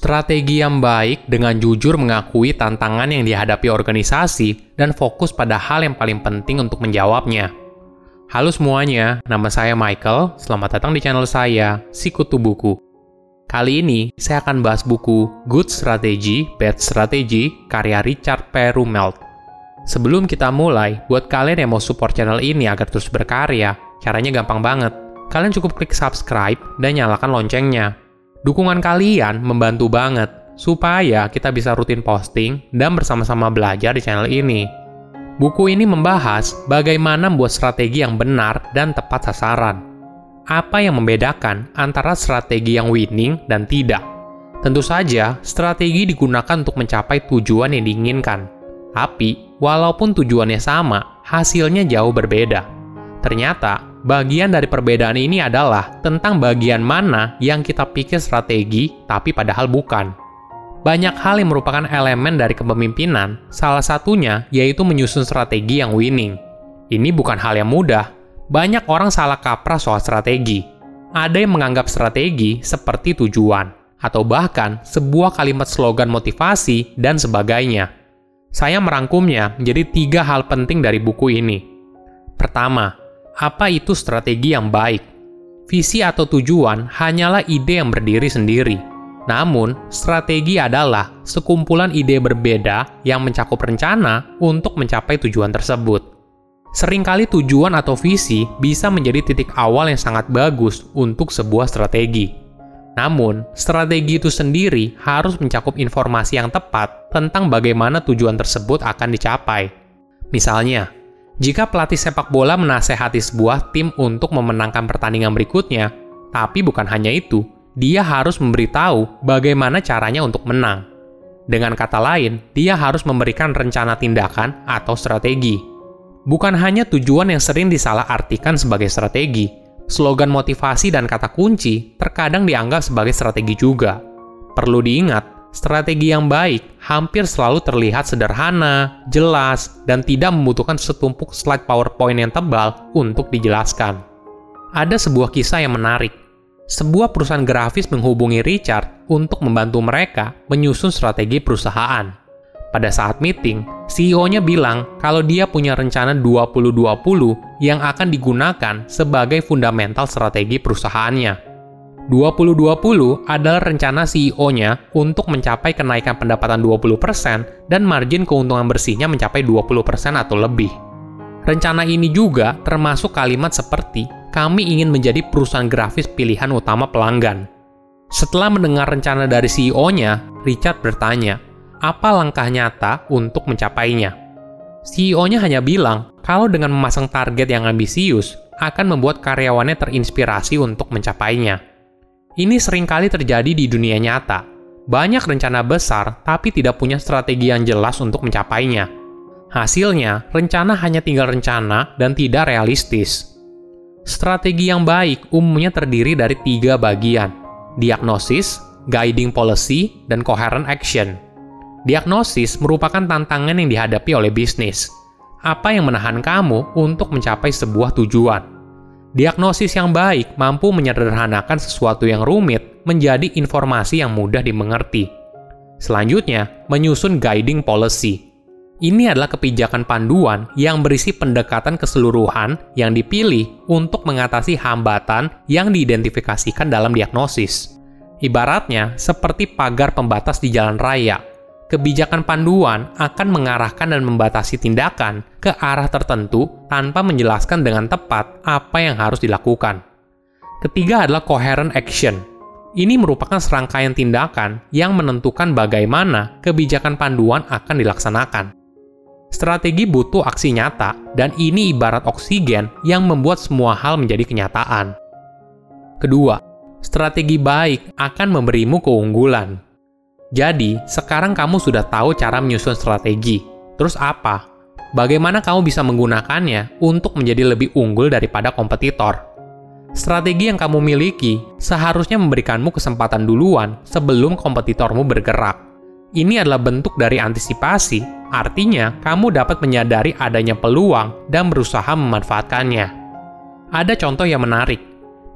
Strategi yang baik dengan jujur mengakui tantangan yang dihadapi organisasi dan fokus pada hal yang paling penting untuk menjawabnya. Halo semuanya, nama saya Michael. Selamat datang di channel saya, Sikutu Buku. Kali ini, saya akan bahas buku Good Strategy, Bad Strategy, karya Richard P. Sebelum kita mulai, buat kalian yang mau support channel ini agar terus berkarya, caranya gampang banget. Kalian cukup klik subscribe dan nyalakan loncengnya Dukungan kalian membantu banget supaya kita bisa rutin posting dan bersama-sama belajar di channel ini. Buku ini membahas bagaimana membuat strategi yang benar dan tepat sasaran. Apa yang membedakan antara strategi yang winning dan tidak? Tentu saja, strategi digunakan untuk mencapai tujuan yang diinginkan. Tapi, walaupun tujuannya sama, hasilnya jauh berbeda. Ternyata, Bagian dari perbedaan ini adalah tentang bagian mana yang kita pikir strategi, tapi padahal bukan. Banyak hal yang merupakan elemen dari kepemimpinan, salah satunya yaitu menyusun strategi yang winning. Ini bukan hal yang mudah. Banyak orang salah kaprah soal strategi. Ada yang menganggap strategi seperti tujuan, atau bahkan sebuah kalimat slogan motivasi dan sebagainya. Saya merangkumnya menjadi tiga hal penting dari buku ini. Pertama, apa itu strategi yang baik? Visi atau tujuan hanyalah ide yang berdiri sendiri. Namun, strategi adalah sekumpulan ide berbeda yang mencakup rencana untuk mencapai tujuan tersebut. Seringkali tujuan atau visi bisa menjadi titik awal yang sangat bagus untuk sebuah strategi. Namun, strategi itu sendiri harus mencakup informasi yang tepat tentang bagaimana tujuan tersebut akan dicapai. Misalnya, jika pelatih sepak bola menasehati sebuah tim untuk memenangkan pertandingan berikutnya, tapi bukan hanya itu, dia harus memberitahu bagaimana caranya untuk menang. Dengan kata lain, dia harus memberikan rencana tindakan atau strategi. Bukan hanya tujuan yang sering disalahartikan sebagai strategi, slogan motivasi dan kata kunci terkadang dianggap sebagai strategi juga. Perlu diingat, Strategi yang baik hampir selalu terlihat sederhana, jelas, dan tidak membutuhkan setumpuk slide PowerPoint yang tebal untuk dijelaskan. Ada sebuah kisah yang menarik. Sebuah perusahaan grafis menghubungi Richard untuk membantu mereka menyusun strategi perusahaan. Pada saat meeting, CEO-nya bilang kalau dia punya rencana 2020 yang akan digunakan sebagai fundamental strategi perusahaannya. 2020 adalah rencana CEO-nya untuk mencapai kenaikan pendapatan 20% dan margin keuntungan bersihnya mencapai 20% atau lebih. Rencana ini juga termasuk kalimat seperti, kami ingin menjadi perusahaan grafis pilihan utama pelanggan. Setelah mendengar rencana dari CEO-nya, Richard bertanya, apa langkah nyata untuk mencapainya? CEO-nya hanya bilang, kalau dengan memasang target yang ambisius, akan membuat karyawannya terinspirasi untuk mencapainya. Ini sering kali terjadi di dunia nyata. Banyak rencana besar, tapi tidak punya strategi yang jelas untuk mencapainya. Hasilnya, rencana hanya tinggal rencana dan tidak realistis. Strategi yang baik umumnya terdiri dari tiga bagian, diagnosis, guiding policy, dan coherent action. Diagnosis merupakan tantangan yang dihadapi oleh bisnis. Apa yang menahan kamu untuk mencapai sebuah tujuan? Diagnosis yang baik mampu menyederhanakan sesuatu yang rumit menjadi informasi yang mudah dimengerti. Selanjutnya, menyusun guiding policy. Ini adalah kebijakan panduan yang berisi pendekatan keseluruhan yang dipilih untuk mengatasi hambatan yang diidentifikasikan dalam diagnosis. Ibaratnya seperti pagar pembatas di jalan raya kebijakan panduan akan mengarahkan dan membatasi tindakan ke arah tertentu tanpa menjelaskan dengan tepat apa yang harus dilakukan. Ketiga adalah coherent action. Ini merupakan serangkaian tindakan yang menentukan bagaimana kebijakan panduan akan dilaksanakan. Strategi butuh aksi nyata, dan ini ibarat oksigen yang membuat semua hal menjadi kenyataan. Kedua, strategi baik akan memberimu keunggulan. Jadi, sekarang kamu sudah tahu cara menyusun strategi. Terus apa? Bagaimana kamu bisa menggunakannya untuk menjadi lebih unggul daripada kompetitor? Strategi yang kamu miliki seharusnya memberikanmu kesempatan duluan sebelum kompetitormu bergerak. Ini adalah bentuk dari antisipasi, artinya kamu dapat menyadari adanya peluang dan berusaha memanfaatkannya. Ada contoh yang menarik.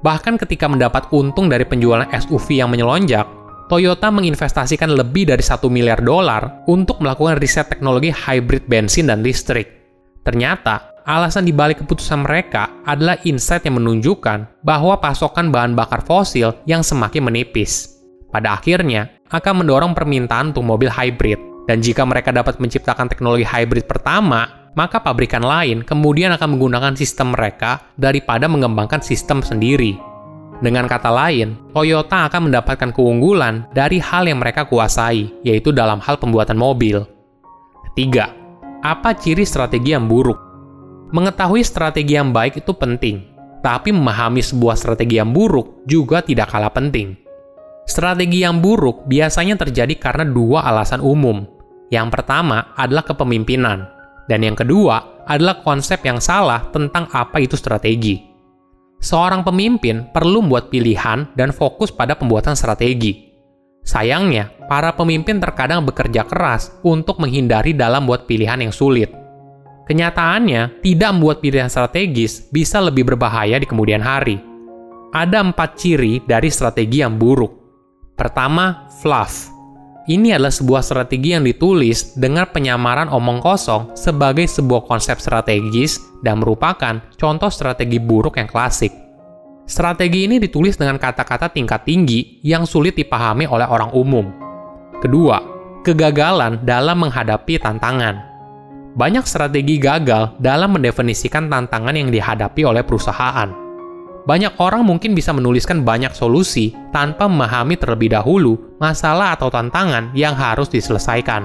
Bahkan ketika mendapat untung dari penjualan SUV yang menyelonjak, Toyota menginvestasikan lebih dari 1 miliar dolar untuk melakukan riset teknologi hybrid bensin dan listrik. Ternyata, alasan dibalik keputusan mereka adalah insight yang menunjukkan bahwa pasokan bahan bakar fosil yang semakin menipis. Pada akhirnya, akan mendorong permintaan untuk mobil hybrid. Dan jika mereka dapat menciptakan teknologi hybrid pertama, maka pabrikan lain kemudian akan menggunakan sistem mereka daripada mengembangkan sistem sendiri. Dengan kata lain, Toyota akan mendapatkan keunggulan dari hal yang mereka kuasai, yaitu dalam hal pembuatan mobil. Ketiga, apa ciri strategi yang buruk? Mengetahui strategi yang baik itu penting, tapi memahami sebuah strategi yang buruk juga tidak kalah penting. Strategi yang buruk biasanya terjadi karena dua alasan umum. Yang pertama adalah kepemimpinan, dan yang kedua adalah konsep yang salah tentang apa itu strategi seorang pemimpin perlu membuat pilihan dan fokus pada pembuatan strategi. Sayangnya, para pemimpin terkadang bekerja keras untuk menghindari dalam buat pilihan yang sulit. Kenyataannya, tidak membuat pilihan strategis bisa lebih berbahaya di kemudian hari. Ada empat ciri dari strategi yang buruk. Pertama, fluff. Ini adalah sebuah strategi yang ditulis dengan penyamaran omong kosong sebagai sebuah konsep strategis dan merupakan contoh strategi buruk yang klasik. Strategi ini ditulis dengan kata-kata tingkat tinggi yang sulit dipahami oleh orang umum. Kedua, kegagalan dalam menghadapi tantangan. Banyak strategi gagal dalam mendefinisikan tantangan yang dihadapi oleh perusahaan. Banyak orang mungkin bisa menuliskan banyak solusi tanpa memahami terlebih dahulu masalah atau tantangan yang harus diselesaikan.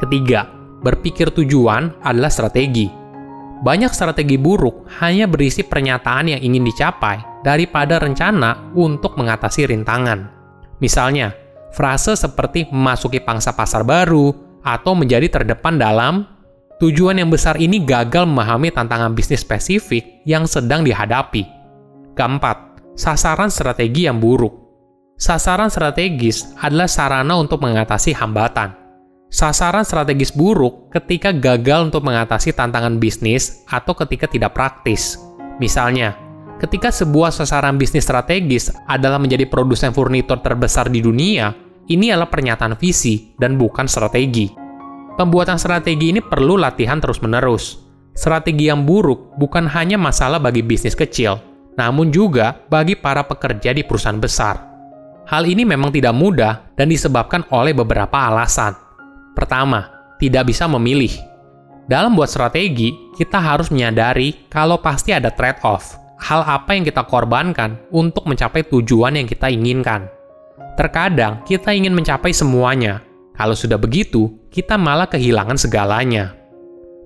Ketiga, berpikir tujuan adalah strategi banyak strategi buruk hanya berisi pernyataan yang ingin dicapai daripada rencana untuk mengatasi rintangan. Misalnya, frase seperti memasuki pangsa pasar baru atau menjadi terdepan dalam tujuan yang besar ini gagal memahami tantangan bisnis spesifik yang sedang dihadapi. Keempat, sasaran strategi yang buruk. Sasaran strategis adalah sarana untuk mengatasi hambatan sasaran strategis buruk ketika gagal untuk mengatasi tantangan bisnis atau ketika tidak praktis. Misalnya, ketika sebuah sasaran bisnis strategis adalah menjadi produsen furnitur terbesar di dunia, ini adalah pernyataan visi dan bukan strategi. Pembuatan strategi ini perlu latihan terus-menerus. Strategi yang buruk bukan hanya masalah bagi bisnis kecil, namun juga bagi para pekerja di perusahaan besar. Hal ini memang tidak mudah dan disebabkan oleh beberapa alasan. Pertama, tidak bisa memilih. Dalam buat strategi, kita harus menyadari kalau pasti ada trade-off. Hal apa yang kita korbankan untuk mencapai tujuan yang kita inginkan. Terkadang kita ingin mencapai semuanya. Kalau sudah begitu, kita malah kehilangan segalanya.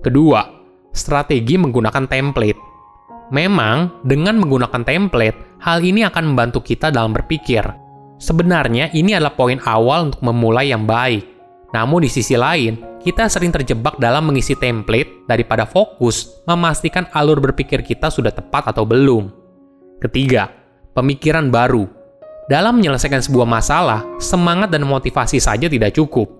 Kedua, strategi menggunakan template. Memang, dengan menggunakan template, hal ini akan membantu kita dalam berpikir. Sebenarnya, ini adalah poin awal untuk memulai yang baik namun di sisi lain, kita sering terjebak dalam mengisi template daripada fokus memastikan alur berpikir kita sudah tepat atau belum. Ketiga, pemikiran baru. Dalam menyelesaikan sebuah masalah, semangat dan motivasi saja tidak cukup.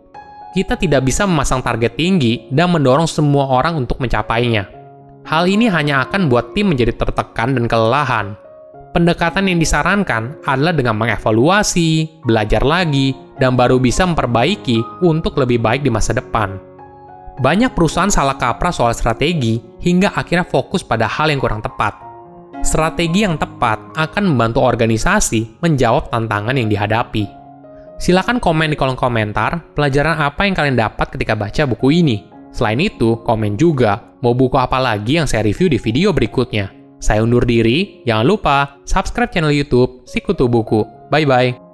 Kita tidak bisa memasang target tinggi dan mendorong semua orang untuk mencapainya. Hal ini hanya akan buat tim menjadi tertekan dan kelelahan, pendekatan yang disarankan adalah dengan mengevaluasi, belajar lagi, dan baru bisa memperbaiki untuk lebih baik di masa depan. Banyak perusahaan salah kaprah soal strategi hingga akhirnya fokus pada hal yang kurang tepat. Strategi yang tepat akan membantu organisasi menjawab tantangan yang dihadapi. Silahkan komen di kolom komentar pelajaran apa yang kalian dapat ketika baca buku ini. Selain itu, komen juga mau buku apa lagi yang saya review di video berikutnya. Saya undur diri, jangan lupa subscribe channel YouTube Sikutu Buku. Bye bye.